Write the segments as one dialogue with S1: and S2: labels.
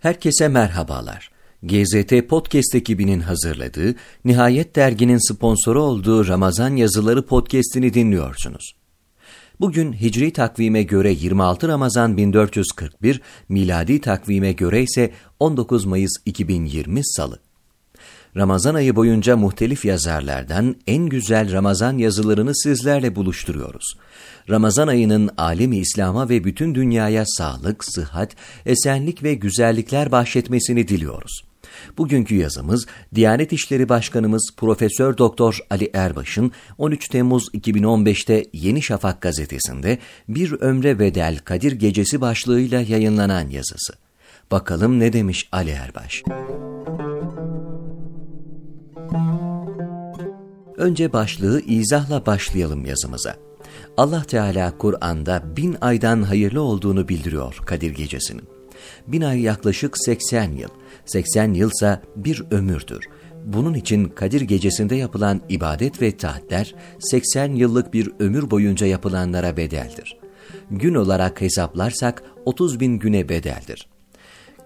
S1: Herkese merhabalar. GZT Podcast ekibinin hazırladığı, Nihayet Dergi'nin sponsoru olduğu Ramazan Yazıları podcast'ini dinliyorsunuz. Bugün Hicri takvime göre 26 Ramazan 1441, miladi takvime göre ise 19 Mayıs 2020 Salı. Ramazan ayı boyunca muhtelif yazarlardan en güzel Ramazan yazılarını sizlerle buluşturuyoruz. Ramazan ayının alemi İslam'a ve bütün dünyaya sağlık, sıhhat, esenlik ve güzellikler bahşetmesini diliyoruz. Bugünkü yazımız Diyanet İşleri Başkanımız Profesör Doktor Ali Erbaş'ın 13 Temmuz 2015'te Yeni Şafak gazetesinde Bir Ömre Bedel Kadir Gecesi başlığıyla yayınlanan yazısı. Bakalım ne demiş Ali Erbaş? Önce başlığı izahla başlayalım yazımıza. Allah Teala Kur'an'da bin aydan hayırlı olduğunu bildiriyor Kadir Gecesi'nin. Bin ay yaklaşık 80 yıl. 80 yılsa bir ömürdür. Bunun için Kadir Gecesi'nde yapılan ibadet ve taatler 80 yıllık bir ömür boyunca yapılanlara bedeldir. Gün olarak hesaplarsak 30 bin güne bedeldir.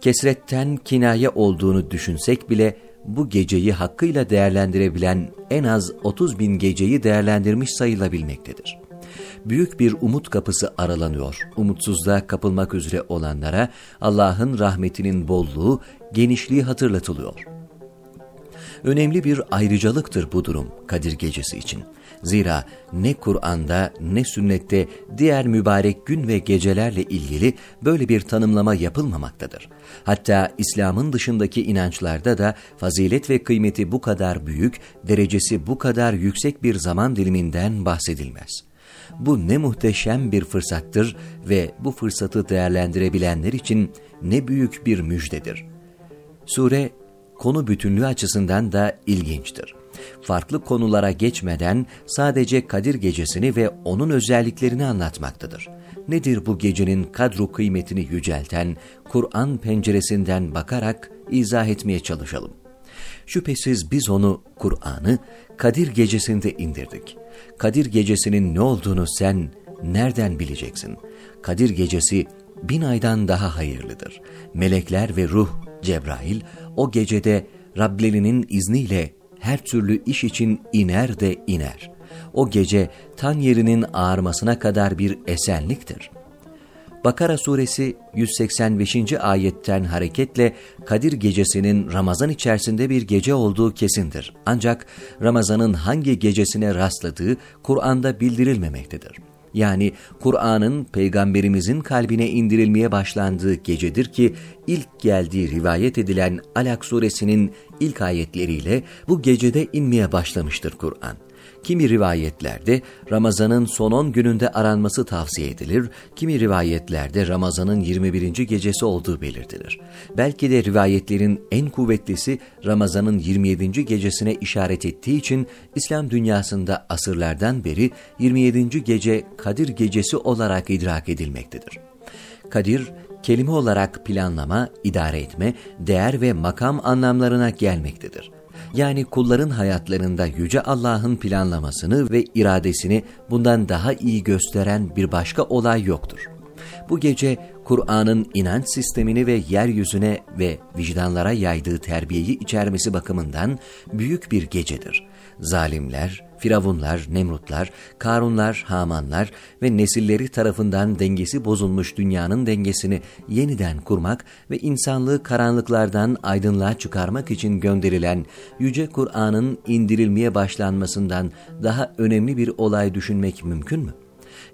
S1: Kesretten kinaye olduğunu düşünsek bile bu geceyi hakkıyla değerlendirebilen en az 30 bin geceyi değerlendirmiş sayılabilmektedir. Büyük bir umut kapısı aralanıyor. Umutsuzluğa kapılmak üzere olanlara Allah'ın rahmetinin bolluğu, genişliği hatırlatılıyor. Önemli bir ayrıcalıktır bu durum Kadir Gecesi için. Zira ne Kur'an'da ne sünnette diğer mübarek gün ve gecelerle ilgili böyle bir tanımlama yapılmamaktadır. Hatta İslam'ın dışındaki inançlarda da fazilet ve kıymeti bu kadar büyük, derecesi bu kadar yüksek bir zaman diliminden bahsedilmez. Bu ne muhteşem bir fırsattır ve bu fırsatı değerlendirebilenler için ne büyük bir müjdedir. Sure konu bütünlüğü açısından da ilginçtir. Farklı konulara geçmeden sadece Kadir Gecesini ve onun özelliklerini anlatmaktadır. Nedir bu gecenin kadru kıymetini yücelten, Kur'an penceresinden bakarak izah etmeye çalışalım. Şüphesiz biz onu, Kur'an'ı, Kadir Gecesi'nde indirdik. Kadir Gecesi'nin ne olduğunu sen nereden bileceksin? Kadir Gecesi bin aydan daha hayırlıdır. Melekler ve ruh, Cebrail, o gecede Rablerinin izniyle her türlü iş için iner de iner. O gece tan yerinin ağarmasına kadar bir esenliktir. Bakara suresi 185. ayetten hareketle Kadir gecesinin Ramazan içerisinde bir gece olduğu kesindir. Ancak Ramazan'ın hangi gecesine rastladığı Kur'an'da bildirilmemektedir yani Kur'an'ın peygamberimizin kalbine indirilmeye başlandığı gecedir ki ilk geldiği rivayet edilen Alak suresinin ilk ayetleriyle bu gecede inmeye başlamıştır Kur'an. Kimi rivayetlerde Ramazan'ın son 10 gününde aranması tavsiye edilir, kimi rivayetlerde Ramazan'ın 21. gecesi olduğu belirtilir. Belki de rivayetlerin en kuvvetlisi Ramazan'ın 27. gecesine işaret ettiği için İslam dünyasında asırlardan beri 27. gece Kadir gecesi olarak idrak edilmektedir. Kadir, kelime olarak planlama, idare etme, değer ve makam anlamlarına gelmektedir yani kulların hayatlarında Yüce Allah'ın planlamasını ve iradesini bundan daha iyi gösteren bir başka olay yoktur. Bu gece Kur'an'ın inanç sistemini ve yeryüzüne ve vicdanlara yaydığı terbiyeyi içermesi bakımından büyük bir gecedir. Zalimler, Firavunlar, Nemrutlar, Karunlar, Hamanlar ve nesilleri tarafından dengesi bozulmuş dünyanın dengesini yeniden kurmak ve insanlığı karanlıklardan aydınlığa çıkarmak için gönderilen Yüce Kur'an'ın indirilmeye başlanmasından daha önemli bir olay düşünmek mümkün mü?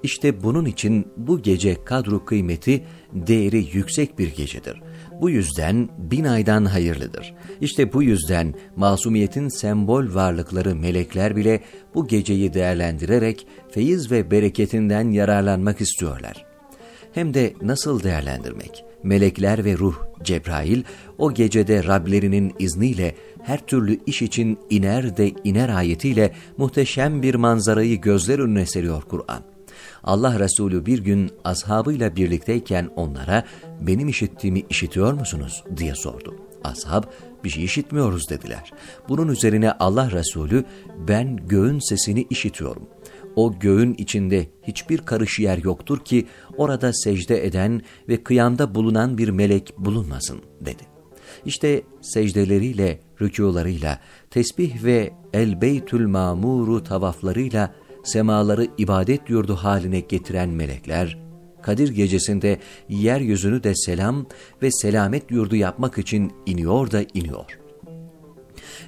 S1: İşte bunun için bu gece kadru kıymeti, değeri yüksek bir gecedir. Bu yüzden bin aydan hayırlıdır. İşte bu yüzden masumiyetin sembol varlıkları melekler bile bu geceyi değerlendirerek feyiz ve bereketinden yararlanmak istiyorlar. Hem de nasıl değerlendirmek? Melekler ve ruh, Cebrail, o gecede Rablerinin izniyle her türlü iş için iner de iner ayetiyle muhteşem bir manzarayı gözler önüne seriyor Kur'an. Allah Resulü bir gün ashabıyla birlikteyken onlara benim işittiğimi işitiyor musunuz diye sordu. Ashab bir şey işitmiyoruz dediler. Bunun üzerine Allah Resulü ben göğün sesini işitiyorum. o göğün içinde hiçbir karış yer yoktur ki orada secde eden ve kıyamda bulunan bir melek bulunmasın dedi. İşte secdeleriyle, rükularıyla, tesbih ve el-beytül mamuru tavaflarıyla semaları ibadet yurdu haline getiren melekler, Kadir gecesinde yeryüzünü de selam ve selamet yurdu yapmak için iniyor da iniyor.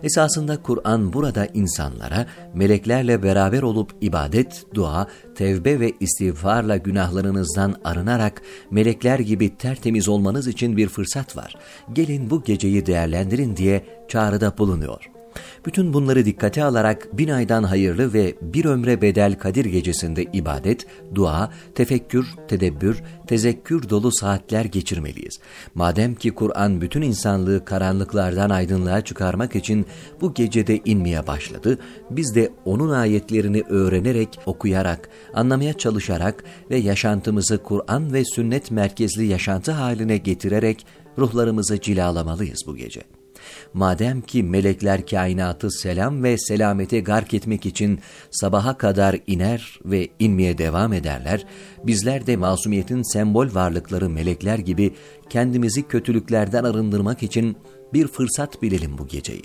S1: Esasında Kur'an burada insanlara meleklerle beraber olup ibadet, dua, tevbe ve istiğfarla günahlarınızdan arınarak melekler gibi tertemiz olmanız için bir fırsat var. Gelin bu geceyi değerlendirin diye çağrıda bulunuyor. Bütün bunları dikkate alarak bin aydan hayırlı ve bir ömre bedel Kadir gecesinde ibadet, dua, tefekkür, tedebbür, tezekkür dolu saatler geçirmeliyiz. Madem ki Kur'an bütün insanlığı karanlıklardan aydınlığa çıkarmak için bu gecede inmeye başladı, biz de onun ayetlerini öğrenerek, okuyarak, anlamaya çalışarak ve yaşantımızı Kur'an ve sünnet merkezli yaşantı haline getirerek ruhlarımızı cilalamalıyız bu gece. Madem ki melekler kainatı selam ve selamete gark etmek için sabaha kadar iner ve inmeye devam ederler, bizler de masumiyetin sembol varlıkları melekler gibi kendimizi kötülüklerden arındırmak için bir fırsat bilelim bu geceyi.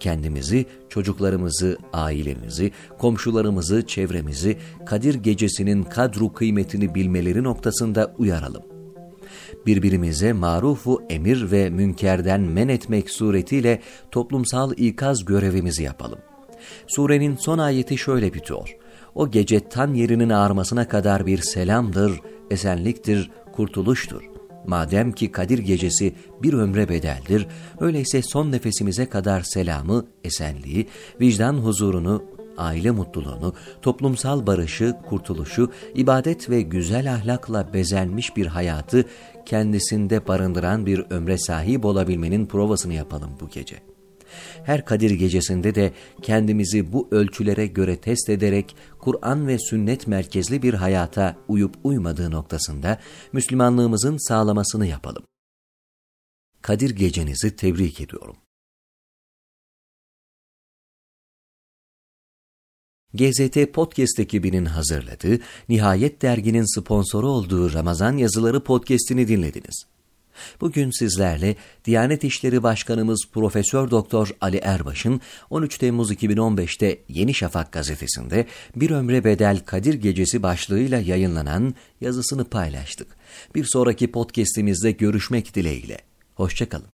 S1: Kendimizi, çocuklarımızı, ailemizi, komşularımızı, çevremizi Kadir gecesinin kadru kıymetini bilmeleri noktasında uyaralım birbirimize marufu emir ve münkerden men etmek suretiyle toplumsal ikaz görevimizi yapalım. Surenin son ayeti şöyle bitiyor. O gece tan yerinin ağarmasına kadar bir selamdır, esenliktir, kurtuluştur. Madem ki Kadir gecesi bir ömre bedeldir, öyleyse son nefesimize kadar selamı, esenliği, vicdan huzurunu, aile mutluluğunu, toplumsal barışı, kurtuluşu, ibadet ve güzel ahlakla bezenmiş bir hayatı kendisinde barındıran bir ömre sahip olabilmenin provasını yapalım bu gece. Her Kadir gecesinde de kendimizi bu ölçülere göre test ederek Kur'an ve sünnet merkezli bir hayata uyup uymadığı noktasında Müslümanlığımızın sağlamasını yapalım. Kadir gecenizi tebrik ediyorum. GZT Podcast ekibinin hazırladığı, Nihayet Dergi'nin sponsoru olduğu Ramazan Yazıları podcast'ini dinlediniz. Bugün sizlerle Diyanet İşleri Başkanımız Profesör Doktor Ali Erbaş'ın 13 Temmuz 2015'te Yeni Şafak gazetesinde Bir Ömre Bedel Kadir Gecesi başlığıyla yayınlanan yazısını paylaştık. Bir sonraki podcast'imizde görüşmek dileğiyle. Hoşçakalın.